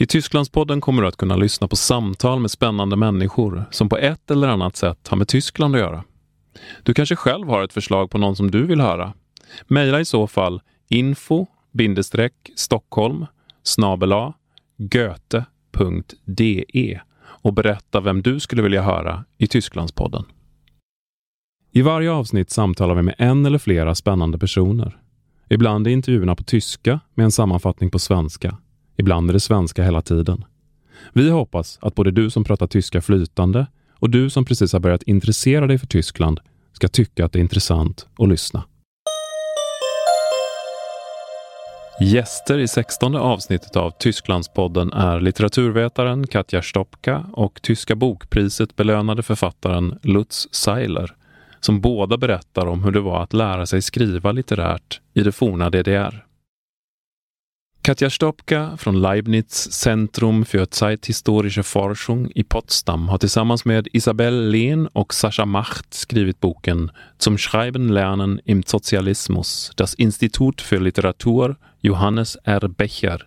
I Tysklandspodden kommer du att kunna lyssna på samtal med spännande människor som på ett eller annat sätt har med Tyskland att göra. Du kanske själv har ett förslag på någon som du vill höra? Mejla i så fall info Stockholm snabela goethe.de och berätta vem du skulle vilja höra i Tysklandspodden. I varje avsnitt samtalar vi med en eller flera spännande personer. Ibland är intervjuerna på tyska med en sammanfattning på svenska. Ibland är det svenska hela tiden. Vi hoppas att både du som pratar tyska flytande och du som precis har börjat intressera dig för Tyskland ska tycka att det är intressant att lyssna. Gäster i 16 avsnittet av Tysklandspodden är litteraturvetaren Katja Stopka och Tyska bokpriset belönade författaren Lutz Seiler som båda berättar om hur det var att lära sig skriva litterärt i det forna DDR. Katja Stopka från Leibniz Centrum für Zeithistorische Forschung i Potsdam har tillsammans med Isabel Lehn och Sascha Macht skrivit boken Zum Schreiben lernen im Sozialismus, das Institut für Literatur Johannes R. Becher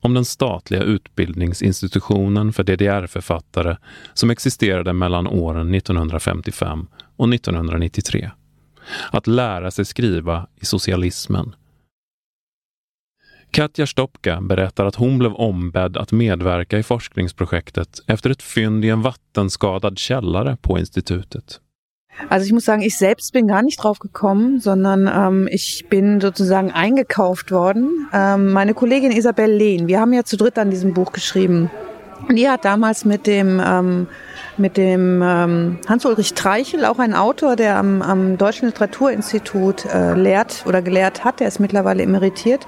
om den statliga utbildningsinstitutionen för DDR-författare som existerade mellan åren 1955 och 1993. Att lära sig skriva i socialismen Katja Stopka berättar att hon blev ombedd att medverka i forskningsprojektet efter ett fynd i en vattenskadad källare på institutet. Also ich muss sagen, ich selbst bin gar nicht drauf gekommen, sondern ähm, ich bin sozusagen eingekauft worden. Ähm, meine Kollegin Isabel Lehn, wir haben ja zu dritt an diesem Buch geschrieben. Die hat damals mit dem, ähm, mit dem ähm, Hans-Ulrich Treichel, auch ein Autor, der am, am Deutschen Literaturinstitut äh, lehrt oder gelehrt hat, der ist mittlerweile emeritiert,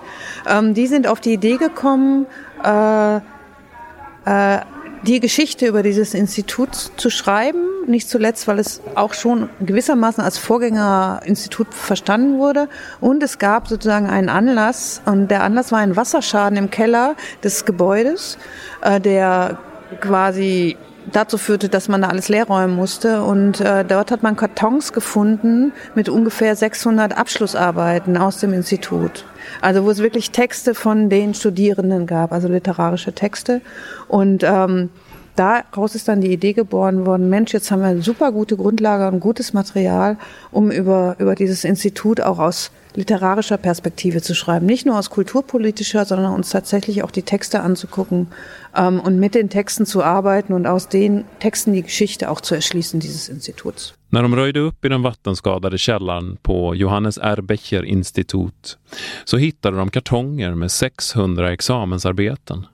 ähm, die sind auf die Idee gekommen, äh, äh, die Geschichte über dieses Institut zu schreiben, nicht zuletzt, weil es auch schon gewissermaßen als Vorgängerinstitut verstanden wurde. Und es gab sozusagen einen Anlass, und der Anlass war ein Wasserschaden im Keller des Gebäudes, äh, der quasi dazu führte, dass man da alles leer räumen musste. Und äh, dort hat man Kartons gefunden mit ungefähr 600 Abschlussarbeiten aus dem Institut. Also wo es wirklich Texte von den Studierenden gab, also literarische Texte. Und ähm, daraus ist dann die Idee geboren worden, Mensch, jetzt haben wir eine super gute Grundlage und gutes Material, um über, über dieses Institut auch aus literarischer Perspektive zu schreiben. Nicht nur aus kulturpolitischer, sondern uns tatsächlich auch die Texte anzugucken ähm, und mit den Texten zu arbeiten und aus den Texten die Geschichte auch zu erschließen dieses Instituts. När de röjde upp i den vattenskadade källaren på Johannes R. Becher institut så hittade de kartonger med 600 examensarbeten.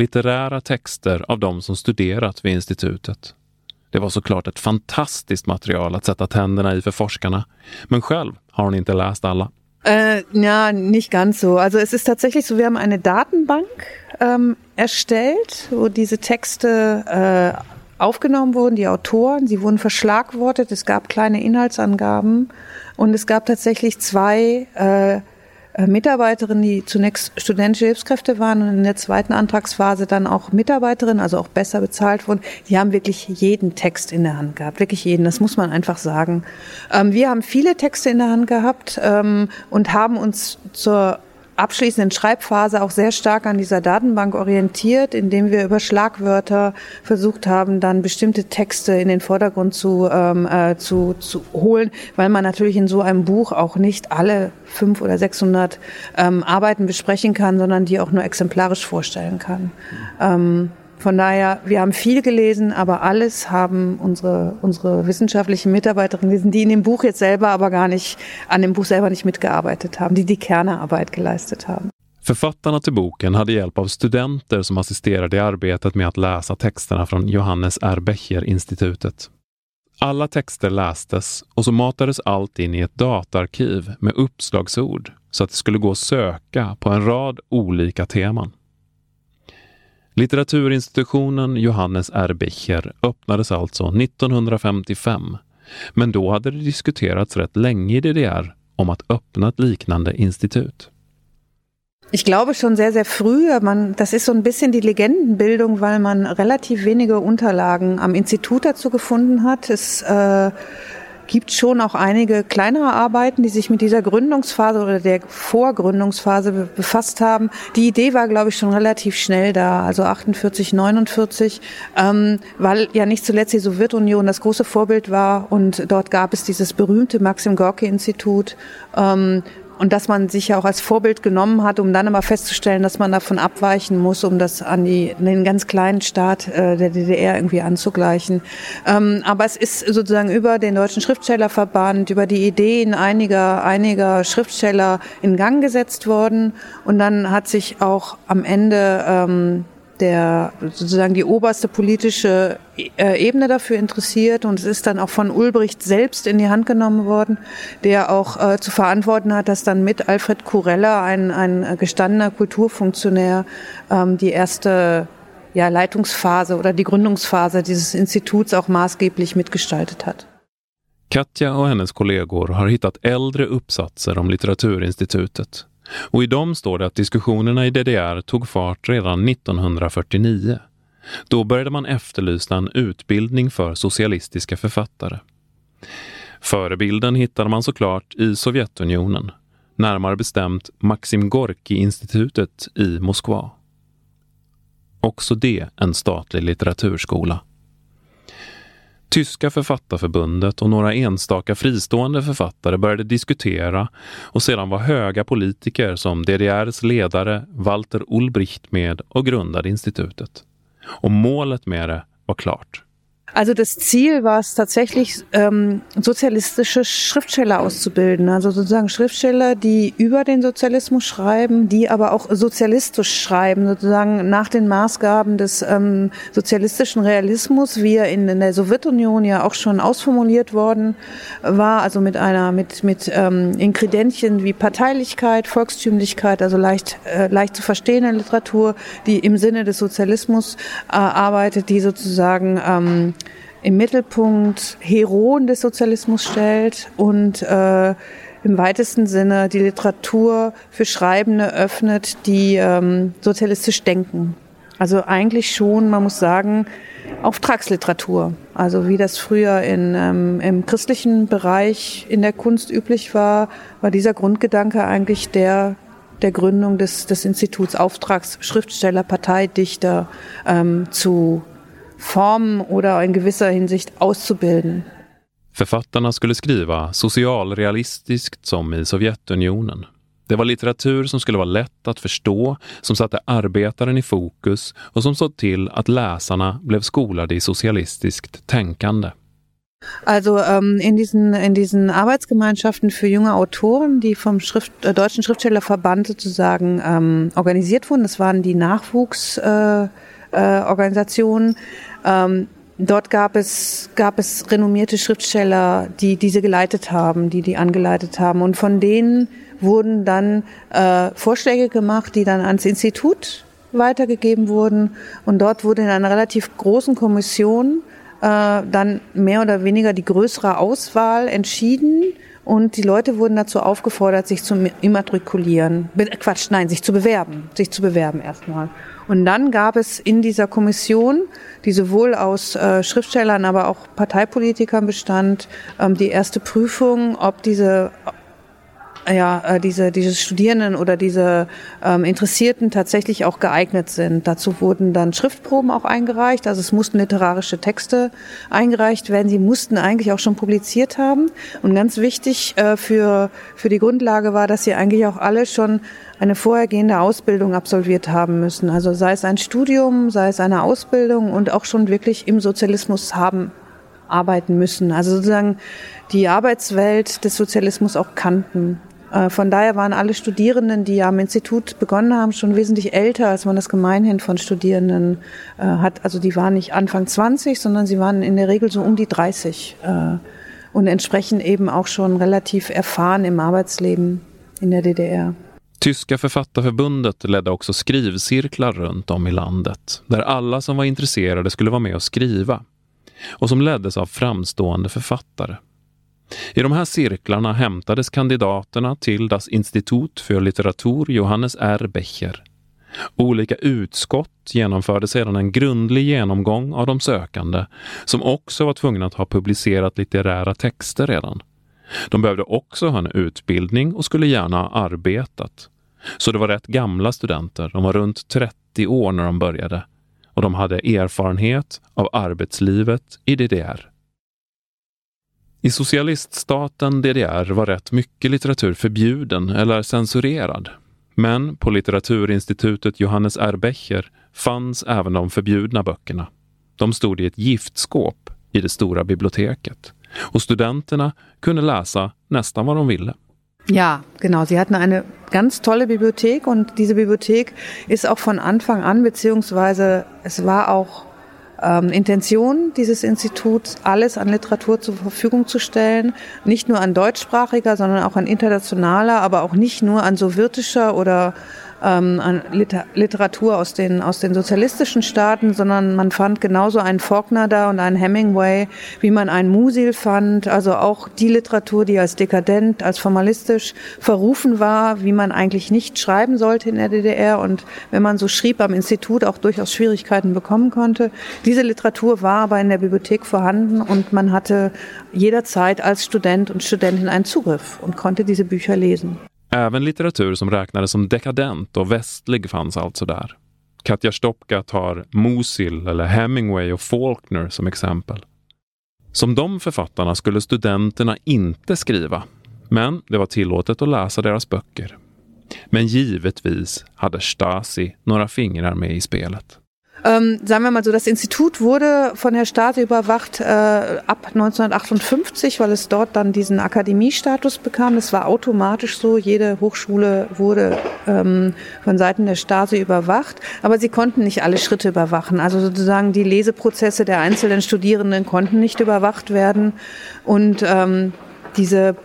Litterära texter av de som studerat vid institutet. Det var såklart ett fantastiskt material att sätta tänderna i för forskarna. Men själv har hon inte läst alla. Äh, ja, nicht ganz so. Also es ist tatsächlich so, wir haben eine Datenbank ähm, erstellt, wo diese Texte äh, aufgenommen wurden, die Autoren, sie wurden verschlagwortet, es gab kleine Inhaltsangaben und es gab tatsächlich zwei äh, äh, Mitarbeiterinnen, die zunächst studentische Hilfskräfte waren und in der zweiten Antragsphase dann auch Mitarbeiterinnen, also auch besser bezahlt wurden, die haben wirklich jeden Text in der Hand gehabt, wirklich jeden, das muss man einfach sagen. Ähm, wir haben viele Texte in der Hand gehabt ähm, und haben uns zur abschließenden Schreibphase auch sehr stark an dieser Datenbank orientiert, indem wir über Schlagwörter versucht haben, dann bestimmte Texte in den Vordergrund zu, ähm, äh, zu, zu holen, weil man natürlich in so einem Buch auch nicht alle fünf oder 600 ähm, Arbeiten besprechen kann, sondern die auch nur exemplarisch vorstellen kann. Ähm, von daher, wir haben viel gelesen, aber alles haben unsere, unsere wissenschaftlichen Mitarbeiterinnen gelesen, die in dem Buch jetzt selber aber gar nicht, an dem Buch selber nicht mitgearbeitet haben, die die Kernearbeit geleistet haben. Författarna till boken hade hjälp av studenter som assisterade i arbetet med att läsa texterna från Johannes R. Becher-institutet. Alla texter lästes och så matades allt in i ett dataarkiv med uppslagsord så att det skulle gå att söka på en rad olika teman. Litteraturinstitutionen Johannes Erbicher öppnades alltså 1955. Men då hade det diskuterats rätt länge i DDR om att öppna ett liknande institut. Ich glaube schon sehr, sehr früh. Man, das ist so ein bisschen die Legendenbildung, weil man relativ wenige Unterlagen am Institut dazu gefunden hat. Es äh, gibt schon auch einige kleinere Arbeiten, die sich mit dieser Gründungsphase oder der Vorgründungsphase befasst haben. Die Idee war, glaube ich, schon relativ schnell da, also 48, 49, ähm, weil ja nicht zuletzt die Sowjetunion das große Vorbild war und dort gab es dieses berühmte Maxim Gorki Institut, ähm, und dass man sich ja auch als Vorbild genommen hat, um dann aber festzustellen, dass man davon abweichen muss, um das an die, den ganz kleinen Staat äh, der DDR irgendwie anzugleichen. Ähm, aber es ist sozusagen über den Deutschen Schriftstellerverband, über die Ideen einiger, einiger Schriftsteller in Gang gesetzt worden und dann hat sich auch am Ende ähm, der sozusagen die oberste politische äh, Ebene dafür interessiert und es ist dann auch von Ulbricht selbst in die Hand genommen worden, der auch äh, zu verantworten hat, dass dann mit Alfred Kurella, ein, ein gestandener Kulturfunktionär, ähm, die erste ja, Leitungsphase oder die Gründungsphase dieses Instituts auch maßgeblich mitgestaltet hat. Katja och hennes kollegor har hittat äldre uppsatser om Litteraturinstitutet Och i dem står det att diskussionerna i DDR tog fart redan 1949. Då började man efterlysa en utbildning för socialistiska författare. Förebilden hittade man såklart i Sovjetunionen, närmare bestämt Maxim Gorki-institutet i Moskva. Också det en statlig litteraturskola. Tyska författarförbundet och några enstaka fristående författare började diskutera och sedan var höga politiker som DDRs ledare Walter Ulbricht med och grundade institutet. Och målet med det var klart. Also das Ziel war es tatsächlich, ähm, sozialistische Schriftsteller auszubilden. Also sozusagen Schriftsteller, die über den Sozialismus schreiben, die aber auch sozialistisch schreiben, sozusagen nach den Maßgaben des ähm, sozialistischen Realismus, wie er in, in, der Sowjetunion ja auch schon ausformuliert worden war, also mit einer, mit, mit ähm, Inkredenzien wie Parteilichkeit, Volkstümlichkeit, also leicht, äh, leicht zu verstehende Literatur, die im Sinne des Sozialismus äh, arbeitet, die sozusagen ähm, im Mittelpunkt Heroen des Sozialismus stellt und äh, im weitesten Sinne die Literatur für Schreibende öffnet, die ähm, sozialistisch denken. Also eigentlich schon, man muss sagen, Auftragsliteratur. Also wie das früher in, ähm, im christlichen Bereich in der Kunst üblich war, war dieser Grundgedanke eigentlich der der Gründung des, des Instituts Auftragsschriftsteller, Parteidichter ähm, zu formen oder in gewisser Hinsicht auszubilden. Författarna skulle skriva socialrealistiskt som i Sovjetunionen. Det var litteratur som skulle vara lätt att förstå, som satte arbetaren i fokus och som såg till att läsarna blev skolade i socialistiskt tänkande. Also ähm, in, diesen, in diesen Arbeitsgemeinschaften für junge Autoren, die vom Schrift, äh, Deutschen Schriftstellerverband sozusagen ähm, organisiert wurden, das waren die Nachwuchsorganisationen, äh, äh, ähm, dort gab es, gab es renommierte Schriftsteller, die diese geleitet haben, die die angeleitet haben. Und von denen wurden dann äh, Vorschläge gemacht, die dann ans Institut weitergegeben wurden. Und dort wurde in einer relativ großen Kommission äh, dann mehr oder weniger die größere Auswahl entschieden. Und die Leute wurden dazu aufgefordert, sich zu immatrikulieren. Be Quatsch, nein, sich zu bewerben. Sich zu bewerben erstmal. Und dann gab es in dieser Kommission, die sowohl aus äh, Schriftstellern, aber auch Parteipolitikern bestand, ähm, die erste Prüfung, ob diese ja, äh, diese, diese Studierenden oder diese ähm, Interessierten tatsächlich auch geeignet sind. Dazu wurden dann Schriftproben auch eingereicht, also es mussten literarische Texte eingereicht werden. Sie mussten eigentlich auch schon publiziert haben. Und ganz wichtig äh, für, für die Grundlage war, dass sie eigentlich auch alle schon eine vorhergehende Ausbildung absolviert haben müssen. Also sei es ein Studium, sei es eine Ausbildung und auch schon wirklich im Sozialismus haben arbeiten müssen. Also sozusagen die Arbeitswelt des Sozialismus auch kannten. Äh, von daher waren alle Studierenden, die am Institut begonnen haben, schon wesentlich älter, als man das gemeinhin von Studierenden äh, hat. Also die waren nicht Anfang 20, sondern sie waren in der Regel so um die 30 äh, und entsprechend eben auch schon relativ erfahren im Arbeitsleben in der DDR. Tyska författarförbundet ledde också skrivcirklar runt om i landet där alla som var intresserade skulle vara med och skriva och som leddes av framstående författare. I de här cirklarna hämtades kandidaterna till Das Institut för litteratur Johannes R. Becher. Olika utskott genomförde sedan en grundlig genomgång av de sökande som också var tvungna att ha publicerat litterära texter redan. De behövde också ha en utbildning och skulle gärna ha arbetat. Så det var rätt gamla studenter, de var runt 30 år när de började och de hade erfarenhet av arbetslivet i DDR. I socialiststaten DDR var rätt mycket litteratur förbjuden eller censurerad. Men på Litteraturinstitutet Johannes R. Becher fanns även de förbjudna böckerna. De stod i ett giftskåp i det stora biblioteket och studenterna kunde läsa nästan vad de ville. Ja, genau. Sie hatten eine ganz tolle Bibliothek und diese Bibliothek ist auch von Anfang an, beziehungsweise es war auch ähm, Intention dieses Instituts, alles an Literatur zur Verfügung zu stellen, nicht nur an deutschsprachiger, sondern auch an internationaler, aber auch nicht nur an sowjetischer oder ähm, an Liter Literatur aus den, aus den sozialistischen Staaten, sondern man fand genauso einen Faulkner da und einen Hemingway, wie man einen Musil fand, also auch die Literatur, die als dekadent, als formalistisch verrufen war, wie man eigentlich nicht schreiben sollte in der DDR und wenn man so schrieb am Institut auch durchaus Schwierigkeiten bekommen konnte. Diese Literatur war aber in der Bibliothek vorhanden und man hatte jederzeit als Student und Studentin einen Zugriff und konnte diese Bücher lesen. Även litteratur som räknades som dekadent och västlig fanns alltså där. Katja Stopka tar Musil eller Hemingway och Faulkner som exempel. Som de författarna skulle studenterna inte skriva, men det var tillåtet att läsa deras böcker. Men givetvis hade Stasi några fingrar med i spelet. Ähm, sagen wir mal so, das Institut wurde von der Stasi überwacht äh, ab 1958, weil es dort dann diesen Akademiestatus bekam. Das war automatisch so. Jede Hochschule wurde ähm, von Seiten der Stasi überwacht. Aber sie konnten nicht alle Schritte überwachen. Also sozusagen die Leseprozesse der einzelnen Studierenden konnten nicht überwacht werden. Und ähm, diese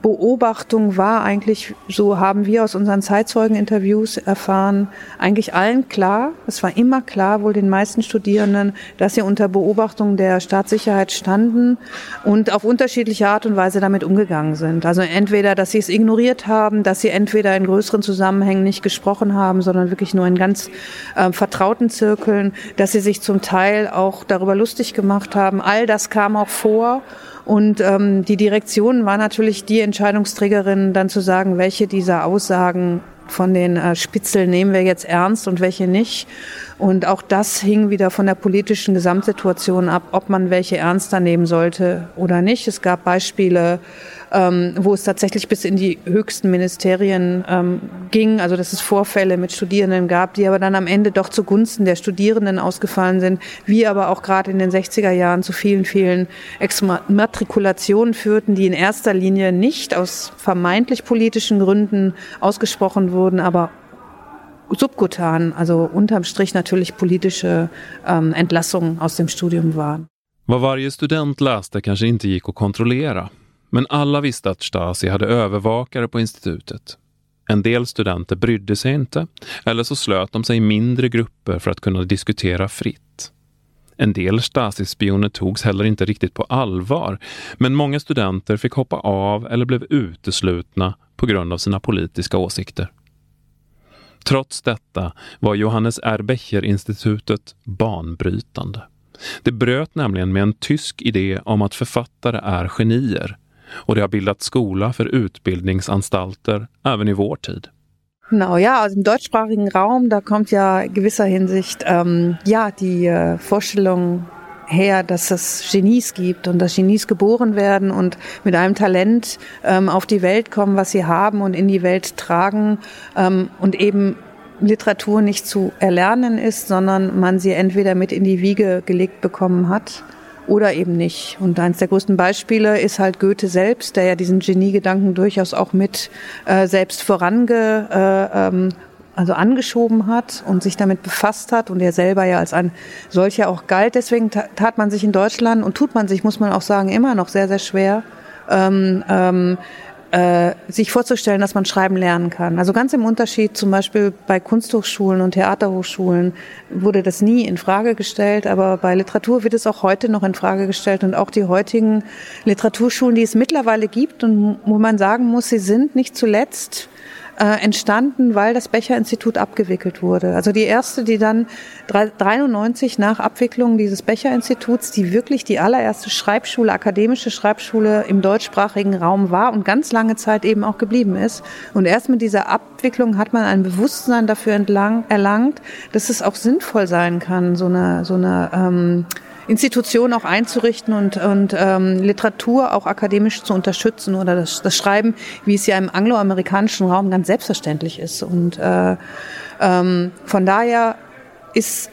Beobachtung war eigentlich, so haben wir aus unseren Zeitzeugeninterviews erfahren, eigentlich allen klar, es war immer klar, wohl den meisten Studierenden, dass sie unter Beobachtung der Staatssicherheit standen und auf unterschiedliche Art und Weise damit umgegangen sind. Also entweder, dass sie es ignoriert haben, dass sie entweder in größeren Zusammenhängen nicht gesprochen haben, sondern wirklich nur in ganz äh, vertrauten Zirkeln, dass sie sich zum Teil auch darüber lustig gemacht haben. All das kam auch vor. Und ähm, die Direktion war natürlich die Entscheidungsträgerin, dann zu sagen, welche dieser Aussagen von den äh, Spitzeln nehmen wir jetzt ernst und welche nicht. Und auch das hing wieder von der politischen Gesamtsituation ab, ob man welche ernster nehmen sollte oder nicht. Es gab Beispiele, ähm, wo es tatsächlich bis in die höchsten Ministerien ähm, ging, also dass es Vorfälle mit Studierenden gab, die aber dann am Ende doch zugunsten der Studierenden ausgefallen sind, wie aber auch gerade in den 60er Jahren zu vielen, vielen Exmatrikulationen führten, die in erster Linie nicht aus vermeintlich politischen Gründen ausgesprochen wurden, aber subkutan, also unterm Strich natürlich politische ähm, Entlassungen aus dem Studium waren. Vad varje student läste kanske inte gick att kontrollera. Men alla visste att Stasi hade övervakare på institutet. En del studenter brydde sig inte, eller så slöt de sig i mindre grupper för att kunna diskutera fritt. En del Stasi-spioner togs heller inte riktigt på allvar, men många studenter fick hoppa av eller blev uteslutna på grund av sina politiska åsikter. Trots detta var Johannes Erbecher-institutet banbrytande. Det bröt nämligen med en tysk idé om att författare är genier och det har bildat skola för utbildningsanstalter även i vår tid. Genau, ja, also im deutschsprachigen Raum, da kommt ja gewisser Hinsicht ähm, ja die äh, Vorstellung her, dass es Genies gibt und dass Genies geboren werden und mit einem Talent ähm, auf die Welt kommen, was sie haben und in die Welt tragen ähm, und eben Literatur nicht zu erlernen ist, sondern man sie entweder mit in die Wiege gelegt bekommen hat oder eben nicht. Und eines der größten Beispiele ist halt Goethe selbst, der ja diesen Geniegedanken durchaus auch mit äh, selbst vorange, äh, ähm, also angeschoben hat und sich damit befasst hat und er selber ja als ein solcher auch galt. Deswegen tat man sich in Deutschland und tut man sich, muss man auch sagen, immer noch sehr, sehr schwer, ähm, ähm, äh, sich vorzustellen, dass man schreiben lernen kann. Also ganz im Unterschied zum Beispiel bei Kunsthochschulen und Theaterhochschulen wurde das nie in Frage gestellt, aber bei Literatur wird es auch heute noch in Frage gestellt und auch die heutigen Literaturschulen, die es mittlerweile gibt und wo man sagen muss, sie sind nicht zuletzt äh, entstanden, weil das Becher-Institut abgewickelt wurde. Also die erste, die dann 93 nach Abwicklung dieses Becher-Instituts, die wirklich die allererste Schreibschule, akademische Schreibschule im deutschsprachigen Raum war und ganz lange Zeit eben auch geblieben ist. Und erst mit dieser Abwicklung hat man ein Bewusstsein dafür entlang, erlangt, dass es auch sinnvoll sein kann, so eine, so eine ähm, Institutionen auch einzurichten und, und ähm, Literatur auch akademisch zu unterstützen oder das, das Schreiben, wie es ja im angloamerikanischen Raum ganz selbstverständlich ist. Und äh, ähm, von daher ist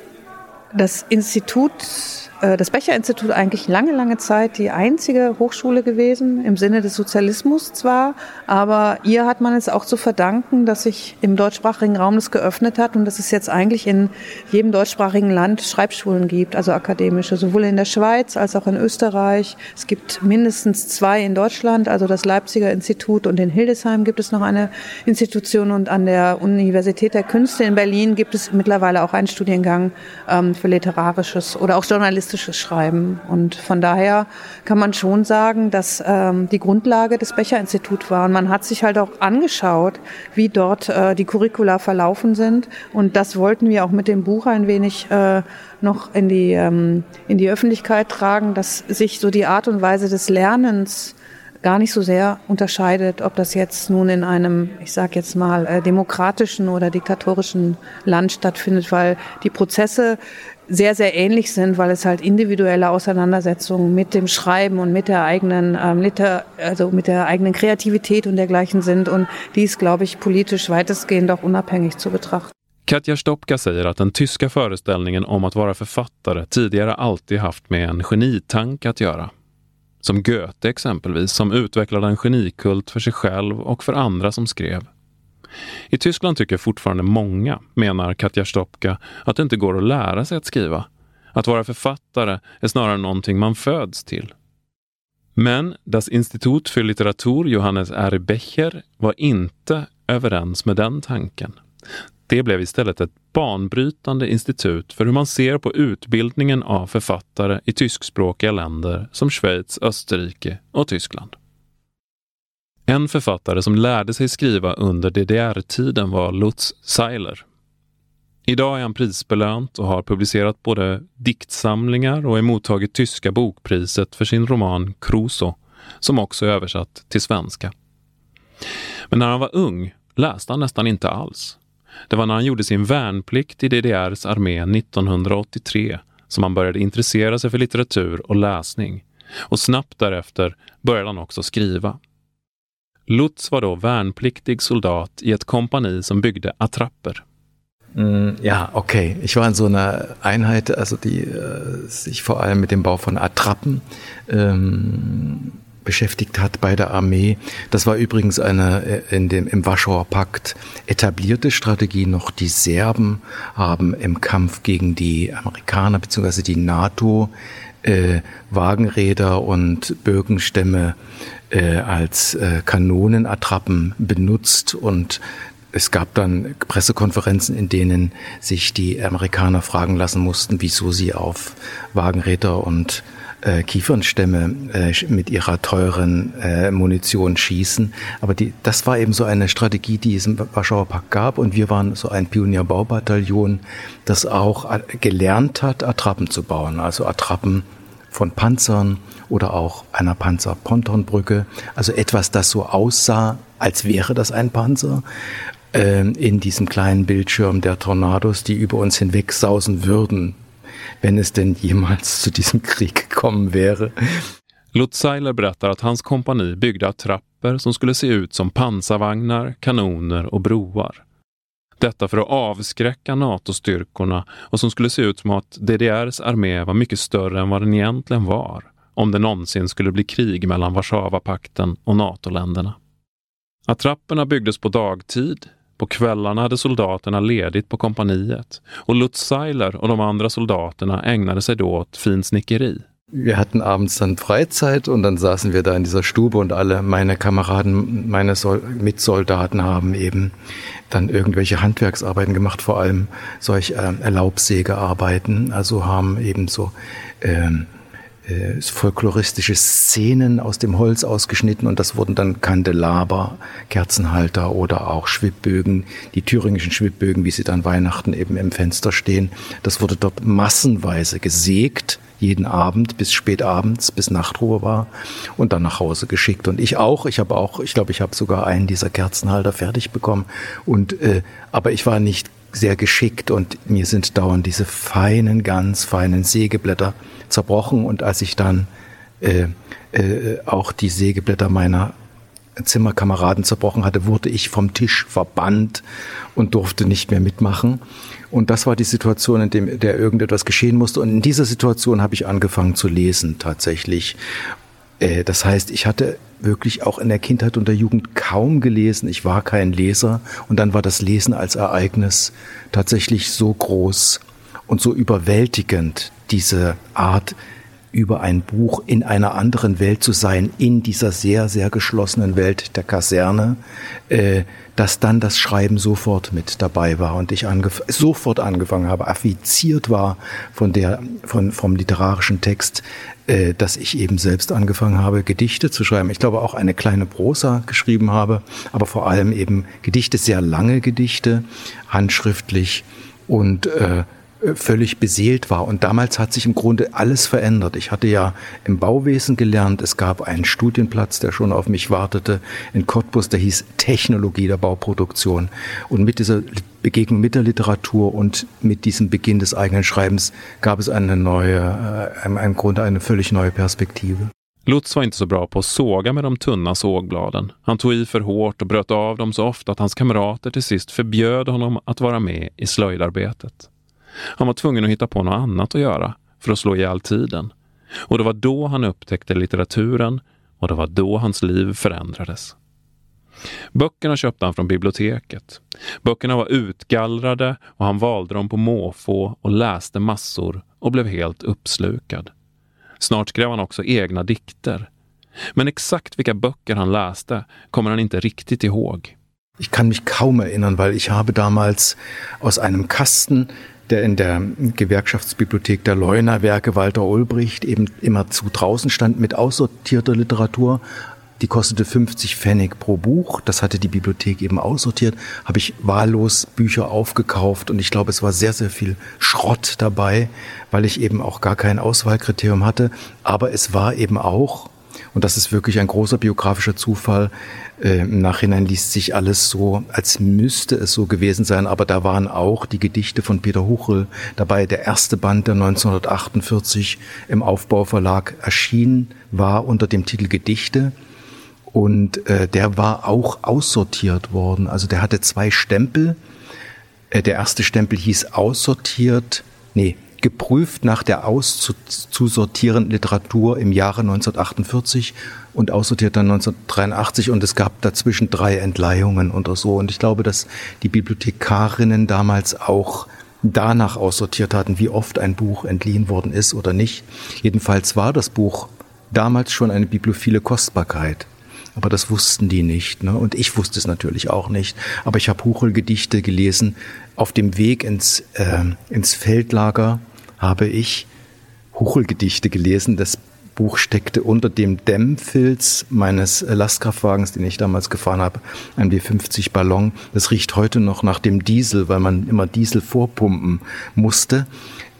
das Institut das Becher-Institut eigentlich lange, lange Zeit die einzige Hochschule gewesen, im Sinne des Sozialismus zwar, aber ihr hat man es auch zu verdanken, dass sich im deutschsprachigen Raum das geöffnet hat und dass es jetzt eigentlich in jedem deutschsprachigen Land Schreibschulen gibt, also akademische, sowohl in der Schweiz als auch in Österreich. Es gibt mindestens zwei in Deutschland, also das Leipziger Institut und in Hildesheim gibt es noch eine Institution und an der Universität der Künste in Berlin gibt es mittlerweile auch einen Studiengang ähm, für literarisches oder auch Journalismus journalistisches Schreiben. Und von daher kann man schon sagen, dass ähm, die Grundlage des Becher-Institut war. Und man hat sich halt auch angeschaut, wie dort äh, die Curricula verlaufen sind. Und das wollten wir auch mit dem Buch ein wenig äh, noch in die, ähm, in die Öffentlichkeit tragen, dass sich so die Art und Weise des Lernens gar nicht so sehr unterscheidet, ob das jetzt nun in einem, ich sage jetzt mal, äh, demokratischen oder diktatorischen Land stattfindet, weil die Prozesse sehr, sehr ähnlich sind, weil es halt individuelle Auseinandersetzungen mit dem Schreiben und mit der eigenen, ähm, Liter, also mit der eigenen Kreativität und dergleichen sind. Und die ist, glaube ich, politisch weitestgehend auch unabhängig zu betrachten. Katja Stopka säger att den tyska föreställningen om att vara författare tidigare alltid haft med en genitanke att göra. Som Goethe exempelvis, som utvecklade en genikult för sig själv och för andra som skrev. I Tyskland tycker fortfarande många, menar Katja Stopka, att det inte går att lära sig att skriva. Att vara författare är snarare någonting man föds till. Men Das Institut för litteratur Johannes R. Becher var inte överens med den tanken. Det blev istället ett banbrytande institut för hur man ser på utbildningen av författare i tyskspråkiga länder som Schweiz, Österrike och Tyskland. En författare som lärde sig skriva under DDR-tiden var Lutz Seiler. Idag är han prisbelönt och har publicerat både diktsamlingar och emottagit tyska bokpriset för sin roman Crusoe, som också är översatt till svenska. Men när han var ung läste han nästan inte alls. Det var när han gjorde sin värnplikt i DDRs armé 1983 som han började intressera sig för litteratur och läsning. Och snabbt därefter började han också skriva. Lutz war då värnpliktig soldat i ett kompani som byggde attrapper. Mm, ja, okay. Ich war in so einer Einheit, also die äh, sich vor allem mit dem Bau von Attrappen ähm, beschäftigt hat bei der Armee. Das war übrigens eine äh, in dem, im Warschauer Pakt etablierte Strategie. Noch die Serben haben im Kampf gegen die Amerikaner bzw. die NATO äh, Wagenräder und Bögenstämme äh, als äh, Kanonenattrappen benutzt. Und es gab dann Pressekonferenzen, in denen sich die Amerikaner fragen lassen mussten, wieso sie auf Wagenräder und äh, Kiefernstämme äh, mit ihrer teuren äh, Munition schießen. Aber die, das war eben so eine Strategie, die es im Warschauer Pakt gab. Und wir waren so ein Pionierbaubataillon, das auch äh, gelernt hat, Attrappen zu bauen. Also Attrappen von Panzern oder auch einer Panzerpontonbrücke. Also etwas, das so aussah, als wäre das ein Panzer ähm, in diesem kleinen Bildschirm der Tornados, die über uns hinweg sausen würden, wenn es denn jemals zu diesem Krieg gekommen wäre. Lutz Seiler berättar att hans kompani byggde attrapper som skulle se ut som pansarvagnar, kanoner och broar. Detta för att avskräcka NATO-styrkorna och som skulle se ut som att DDRs armé var mycket större än vad den egentligen var om det någonsin skulle bli krig mellan Warszawapakten och NATO-länderna. Attrapperna byggdes på dagtid. På kvällarna hade soldaterna ledigt på kompaniet och Lutz Seiler och de andra soldaterna ägnade sig då åt finsnickeri. Wir hatten abends dann Freizeit und dann saßen wir da in dieser Stube und alle meine Kameraden, meine Sol Mitsoldaten haben eben dann irgendwelche Handwerksarbeiten gemacht, vor allem solch äh, Erlaubsägearbeiten, also haben eben so ähm, äh, folkloristische Szenen aus dem Holz ausgeschnitten und das wurden dann Kandelaber, Kerzenhalter oder auch Schwibbögen, die thüringischen Schwibbögen, wie sie dann Weihnachten eben im Fenster stehen. Das wurde dort massenweise gesägt, jeden Abend bis spät abends, bis Nachtruhe war und dann nach Hause geschickt. Und ich auch, ich habe auch, ich glaube, ich habe sogar einen dieser Kerzenhalter fertig bekommen. Und äh, aber ich war nicht sehr geschickt und mir sind dauernd diese feinen, ganz feinen Sägeblätter zerbrochen. Und als ich dann äh, äh, auch die Sägeblätter meiner Zimmerkameraden zerbrochen hatte, wurde ich vom Tisch verbannt und durfte nicht mehr mitmachen. Und das war die Situation, in dem, der irgendetwas geschehen musste. Und in dieser Situation habe ich angefangen zu lesen tatsächlich. Äh, das heißt, ich hatte wirklich auch in der Kindheit und der Jugend kaum gelesen. Ich war kein Leser. Und dann war das Lesen als Ereignis tatsächlich so groß und so überwältigend, diese Art, über ein Buch in einer anderen Welt zu sein, in dieser sehr, sehr geschlossenen Welt der Kaserne, äh, dass dann das Schreiben sofort mit dabei war und ich angef sofort angefangen habe, affiziert war von der, von, vom literarischen Text, äh, dass ich eben selbst angefangen habe, Gedichte zu schreiben. Ich glaube auch eine kleine Prosa geschrieben habe, aber vor allem eben Gedichte, sehr lange Gedichte, handschriftlich und äh, völlig beseelt war. Und damals hat sich im Grunde alles verändert. Ich hatte ja im Bauwesen gelernt. Es gab einen Studienplatz, der schon auf mich wartete in Cottbus, der hieß Technologie der Bauproduktion. Und mit dieser Begegnung mit der Literatur und mit diesem Beginn des eigenen Schreibens gab es eine neue, äh, im Grunde eine völlig neue Perspektive. Lutz var inte så bra på att såga med de tunna sågbladen. Han tog i för hårt och bröt av dem så ofta att hans kamrater till sist förbjöd honom att vara med i slöjdarbetet. Han var tvungen att hitta på något annat att göra för att slå ihjäl tiden. Och det var då han upptäckte litteraturen och det var då hans liv förändrades. Böckerna köpte han från biblioteket. Böckerna var utgallrade och han valde dem på måfå och läste massor och blev helt uppslukad. Snart skrev han också egna dikter. Men exakt vilka böcker han läste kommer han inte riktigt ihåg. Ich kann mich kaum erinnern, weil ich habe damals aus einem Kasten der in der Gewerkschaftsbibliothek der Leuner Werke Walter Ulbricht eben immer zu draußen stand mit aussortierter Literatur. Die kostete 50 Pfennig pro Buch. Das hatte die Bibliothek eben aussortiert. Habe ich wahllos Bücher aufgekauft und ich glaube, es war sehr, sehr viel Schrott dabei, weil ich eben auch gar kein Auswahlkriterium hatte. Aber es war eben auch und das ist wirklich ein großer biografischer Zufall. Äh, Im Nachhinein liest sich alles so, als müsste es so gewesen sein, aber da waren auch die Gedichte von Peter Huchel dabei. Der erste Band, der 1948 im Aufbauverlag erschienen war unter dem Titel Gedichte. Und äh, der war auch aussortiert worden. Also der hatte zwei Stempel. Äh, der erste Stempel hieß aussortiert, nee, geprüft nach der auszusortierenden Literatur im Jahre 1948 und aussortiert dann 1983 und es gab dazwischen drei Entleihungen oder so. Und ich glaube, dass die Bibliothekarinnen damals auch danach aussortiert hatten, wie oft ein Buch entliehen worden ist oder nicht. Jedenfalls war das Buch damals schon eine bibliophile Kostbarkeit. Aber das wussten die nicht. Ne? Und ich wusste es natürlich auch nicht. Aber ich habe Huchel-Gedichte gelesen auf dem Weg ins, äh, ins Feldlager habe ich Huchelgedichte gelesen. Das Buch steckte unter dem Dämmfilz meines Lastkraftwagens, den ich damals gefahren habe, ein B50 Ballon. Das riecht heute noch nach dem Diesel, weil man immer Diesel vorpumpen musste.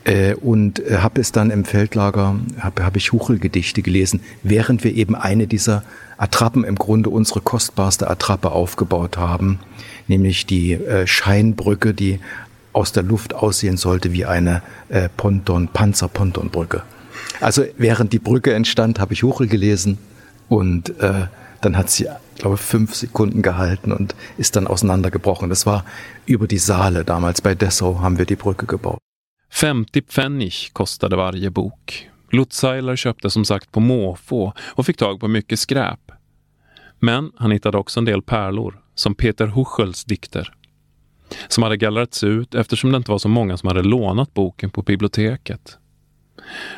Äh, und äh, habe es dann im Feldlager, habe hab ich Huchelgedichte gelesen, während wir eben eine dieser Attrappen, im Grunde unsere kostbarste Attrappe aufgebaut haben, nämlich die äh, Scheinbrücke, die aus der Luft aussehen sollte wie eine äh, Ponton, Panzerpontonbrücke. Also während die Brücke entstand, habe ich Huchel gelesen und äh, dann hat sie, glaube ich, fünf Sekunden gehalten und ist dann auseinandergebrochen. Das war über die Saale damals. Bei Dessau haben wir die Brücke gebaut. 50 Pfennig kostade varje bok. Lutzeiler köpte som sagt på måfå och fick tag på mycket skräp. Men han hittade också en del pärlor, som Peter Huchels dikter som hade gallrats ut eftersom det inte var så många som hade lånat boken på biblioteket.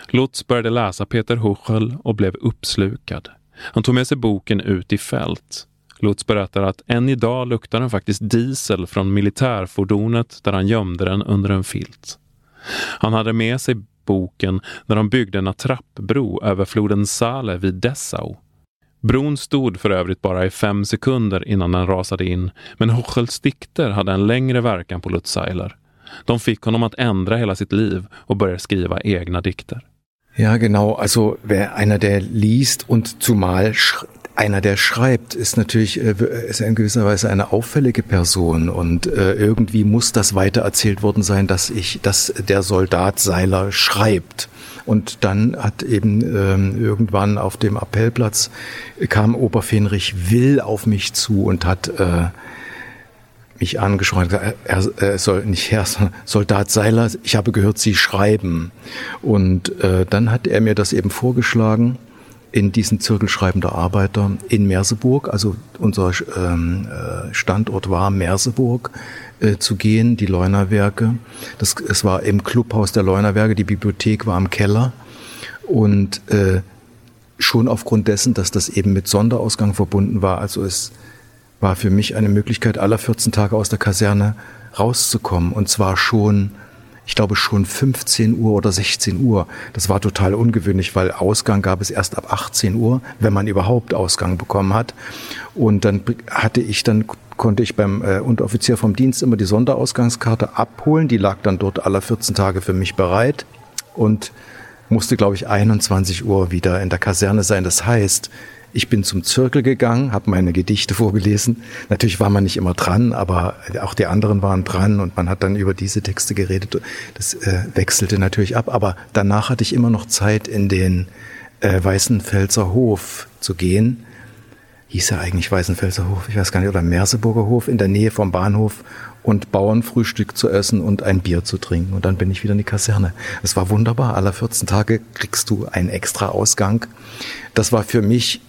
Lutz började läsa Peter Huchel och blev uppslukad. Han tog med sig boken ut i fält. Lutz berättar att än idag luktar den faktiskt diesel från militärfordonet där han gömde den under en filt. Han hade med sig boken när de byggde en attrappbro över floden Sale vid Dessau. Bron stod för övrigt bara i fem sekunder innan den rasade in, men Hochels dikter hade en längre verkan på Lutz Seiler. De fick honom att ändra hela sitt liv och börja skriva egna dikter. Ja, genau. Also wer einer, der liest und zumal einer, der schreibt, ist natürlich äh, ist in gewisser Weise eine auffällige Person und äh, irgendwie muss das weitererzählt worden sein, dass ich, dass der Soldat Seiler schreibt. Und dann hat eben ähm, irgendwann auf dem Appellplatz kam Oberfenrich Will auf mich zu und hat äh, mich angesprochen, er, er soll nicht Herr, Soldat Seiler, ich habe gehört, Sie schreiben. Und äh, dann hat er mir das eben vorgeschlagen in diesen Zirkel schreibender Arbeiter in Merseburg, also unser ähm, äh, Standort war Merseburg, äh, zu gehen, die Leunerwerke. Das, es war im Clubhaus der Leunerwerke, die Bibliothek war im Keller und äh, schon aufgrund dessen, dass das eben mit Sonderausgang verbunden war, also es war für mich eine Möglichkeit, aller 14 Tage aus der Kaserne rauszukommen. Und zwar schon, ich glaube schon 15 Uhr oder 16 Uhr. Das war total ungewöhnlich, weil Ausgang gab es erst ab 18 Uhr, wenn man überhaupt Ausgang bekommen hat. Und dann hatte ich dann konnte ich beim äh, Unteroffizier vom Dienst immer die Sonderausgangskarte abholen. Die lag dann dort alle 14 Tage für mich bereit und musste, glaube ich, 21 Uhr wieder in der Kaserne sein. Das heißt, ich bin zum Zirkel gegangen, habe meine Gedichte vorgelesen. Natürlich war man nicht immer dran, aber auch die anderen waren dran und man hat dann über diese Texte geredet. Das äh, wechselte natürlich ab, aber danach hatte ich immer noch Zeit, in den äh, Weißenfelser Hof zu gehen. Hieß er eigentlich Weißenfelser Hof, ich weiß gar nicht, oder Merseburger Hof in der Nähe vom Bahnhof und Bauernfrühstück zu essen und ein Bier zu trinken. Und dann bin ich wieder in die Kaserne. Es war wunderbar. Alle 14 Tage kriegst du einen extra Ausgang. Das war für mich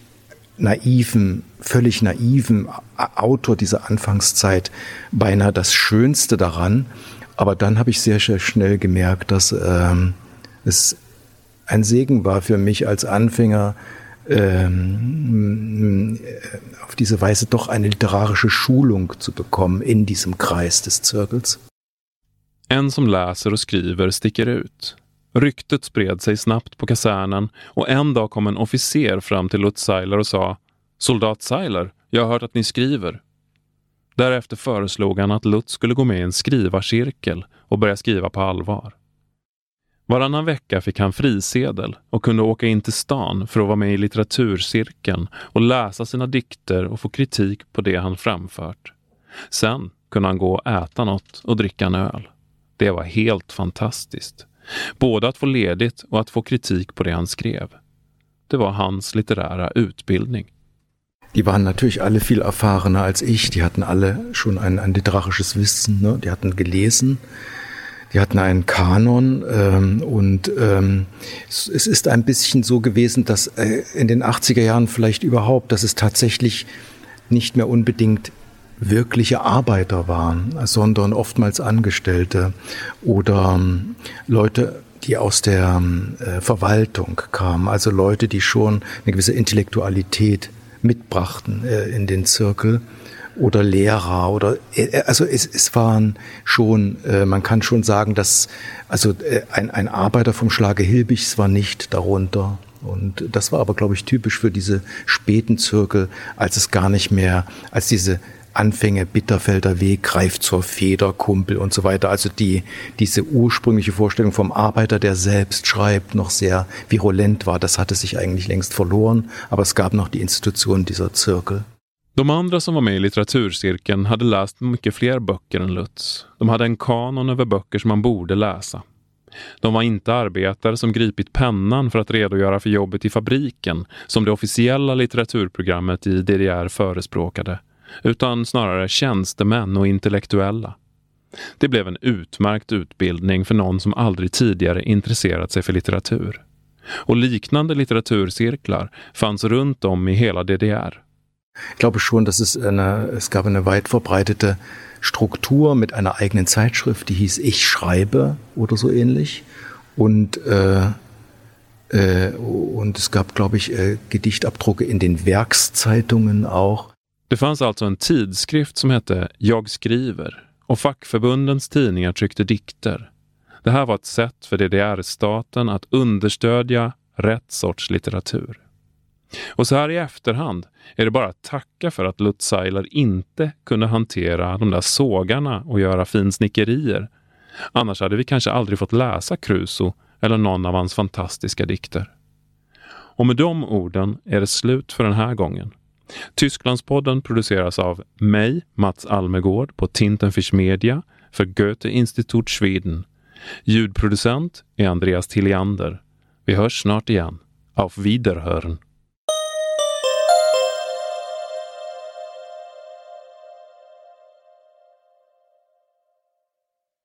naiven, völlig naiven Autor dieser Anfangszeit beinahe das Schönste daran. Aber dann habe ich sehr, sehr schnell gemerkt, dass ähm, es ein Segen war für mich als Anfänger, ähm, auf diese Weise doch eine literarische Schulung zu bekommen in diesem Kreis des Zirkels. En som läser och skriver sticker ut. Ryktet spred sig snabbt på kasernen och en dag kom en officer fram till Lutz Seiler och sa Soldat Seiler, jag har hört att ni skriver. Därefter föreslog han att Lutz skulle gå med i en skrivarcirkel och börja skriva på allvar. Varannan vecka fick han frisedel och kunde åka in till stan för att vara med i litteraturcirkeln och läsa sina dikter och få kritik på det han framfört. Sen kunde han gå och äta något och dricka en öl. Det var helt fantastiskt. Både att få ledigt och att få kritik på det han skrev. Det var hans litterära utbildning. Die waren natürlich alle viel erfahrener als ich. Die hatten alle schon ein, ein literarisches Wissen. Ne? Die hatten gelesen. Die hatten einen Kanon ähm, und ähm, es, es ist ein bisschen so gewesen, dass äh, in den 80er Jahren vielleicht überhaupt, dass es tatsächlich nicht mehr unbedingt wirkliche Arbeiter waren, sondern oftmals Angestellte oder ähm, Leute, die aus der ähm, äh, Verwaltung kamen, also Leute, die schon eine gewisse Intellektualität mitbrachten äh, in den Zirkel oder Lehrer oder äh, also es, es waren schon, äh, man kann schon sagen, dass also äh, ein, ein Arbeiter vom Schlage Hilbichs war nicht darunter. Und das war aber, glaube ich, typisch für diese späten Zirkel, als es gar nicht mehr, als diese Anfänge, Bitterfelder Weg, greift zur Feder, Kumpel und so weiter. Also die, diese ursprüngliche Vorstellung vom Arbeiter, der selbst schreibt, noch sehr virulent war, das hatte sich eigentlich längst verloren. Aber es gab noch die Institution dieser Zirkel. De andra som var med i litteraturcirkeln hade läst mycket fler böcker än Lutz. De hade en kanon över böcker som man borde läsa. De var inte arbetare som gripit pennan för att redogöra för jobbet i fabriken som det officiella litteraturprogrammet i DDR förespråkade utan snarare tjänstemän och intellektuella. Det blev en utmärkt utbildning för någon som aldrig tidigare intresserat sig för litteratur. Och liknande litteraturcirklar fanns runt om i hela DDR. Ich glaube schon, dass es eine, es gab eine weit verbreitete Struktur mit einer eigenen Zeitschrift, die hieß Ich schreibe oder so ähnlich. Und, äh, äh, und es gab, glaube ich, äh, Gedichtabdrucke in den Werkszeitungen auch. Det fanns alltså en tidskrift som hette Jag skriver och fackförbundens tidningar tryckte dikter. Det här var ett sätt för DDR-staten att understödja rätt sorts litteratur. Och så här i efterhand är det bara att tacka för att Lutz Seiler inte kunde hantera de där sågarna och göra finsnickerier. Annars hade vi kanske aldrig fått läsa Crusoe eller någon av hans fantastiska dikter. Och med de orden är det slut för den här gången. Tysklandspodden produceras av mig, Mats Almegård på Tintenfisch Media för Goethe Institut Schweden. Ljudproducent är Andreas Tilliander. Vi hörs snart igen. Auf Wiederhören!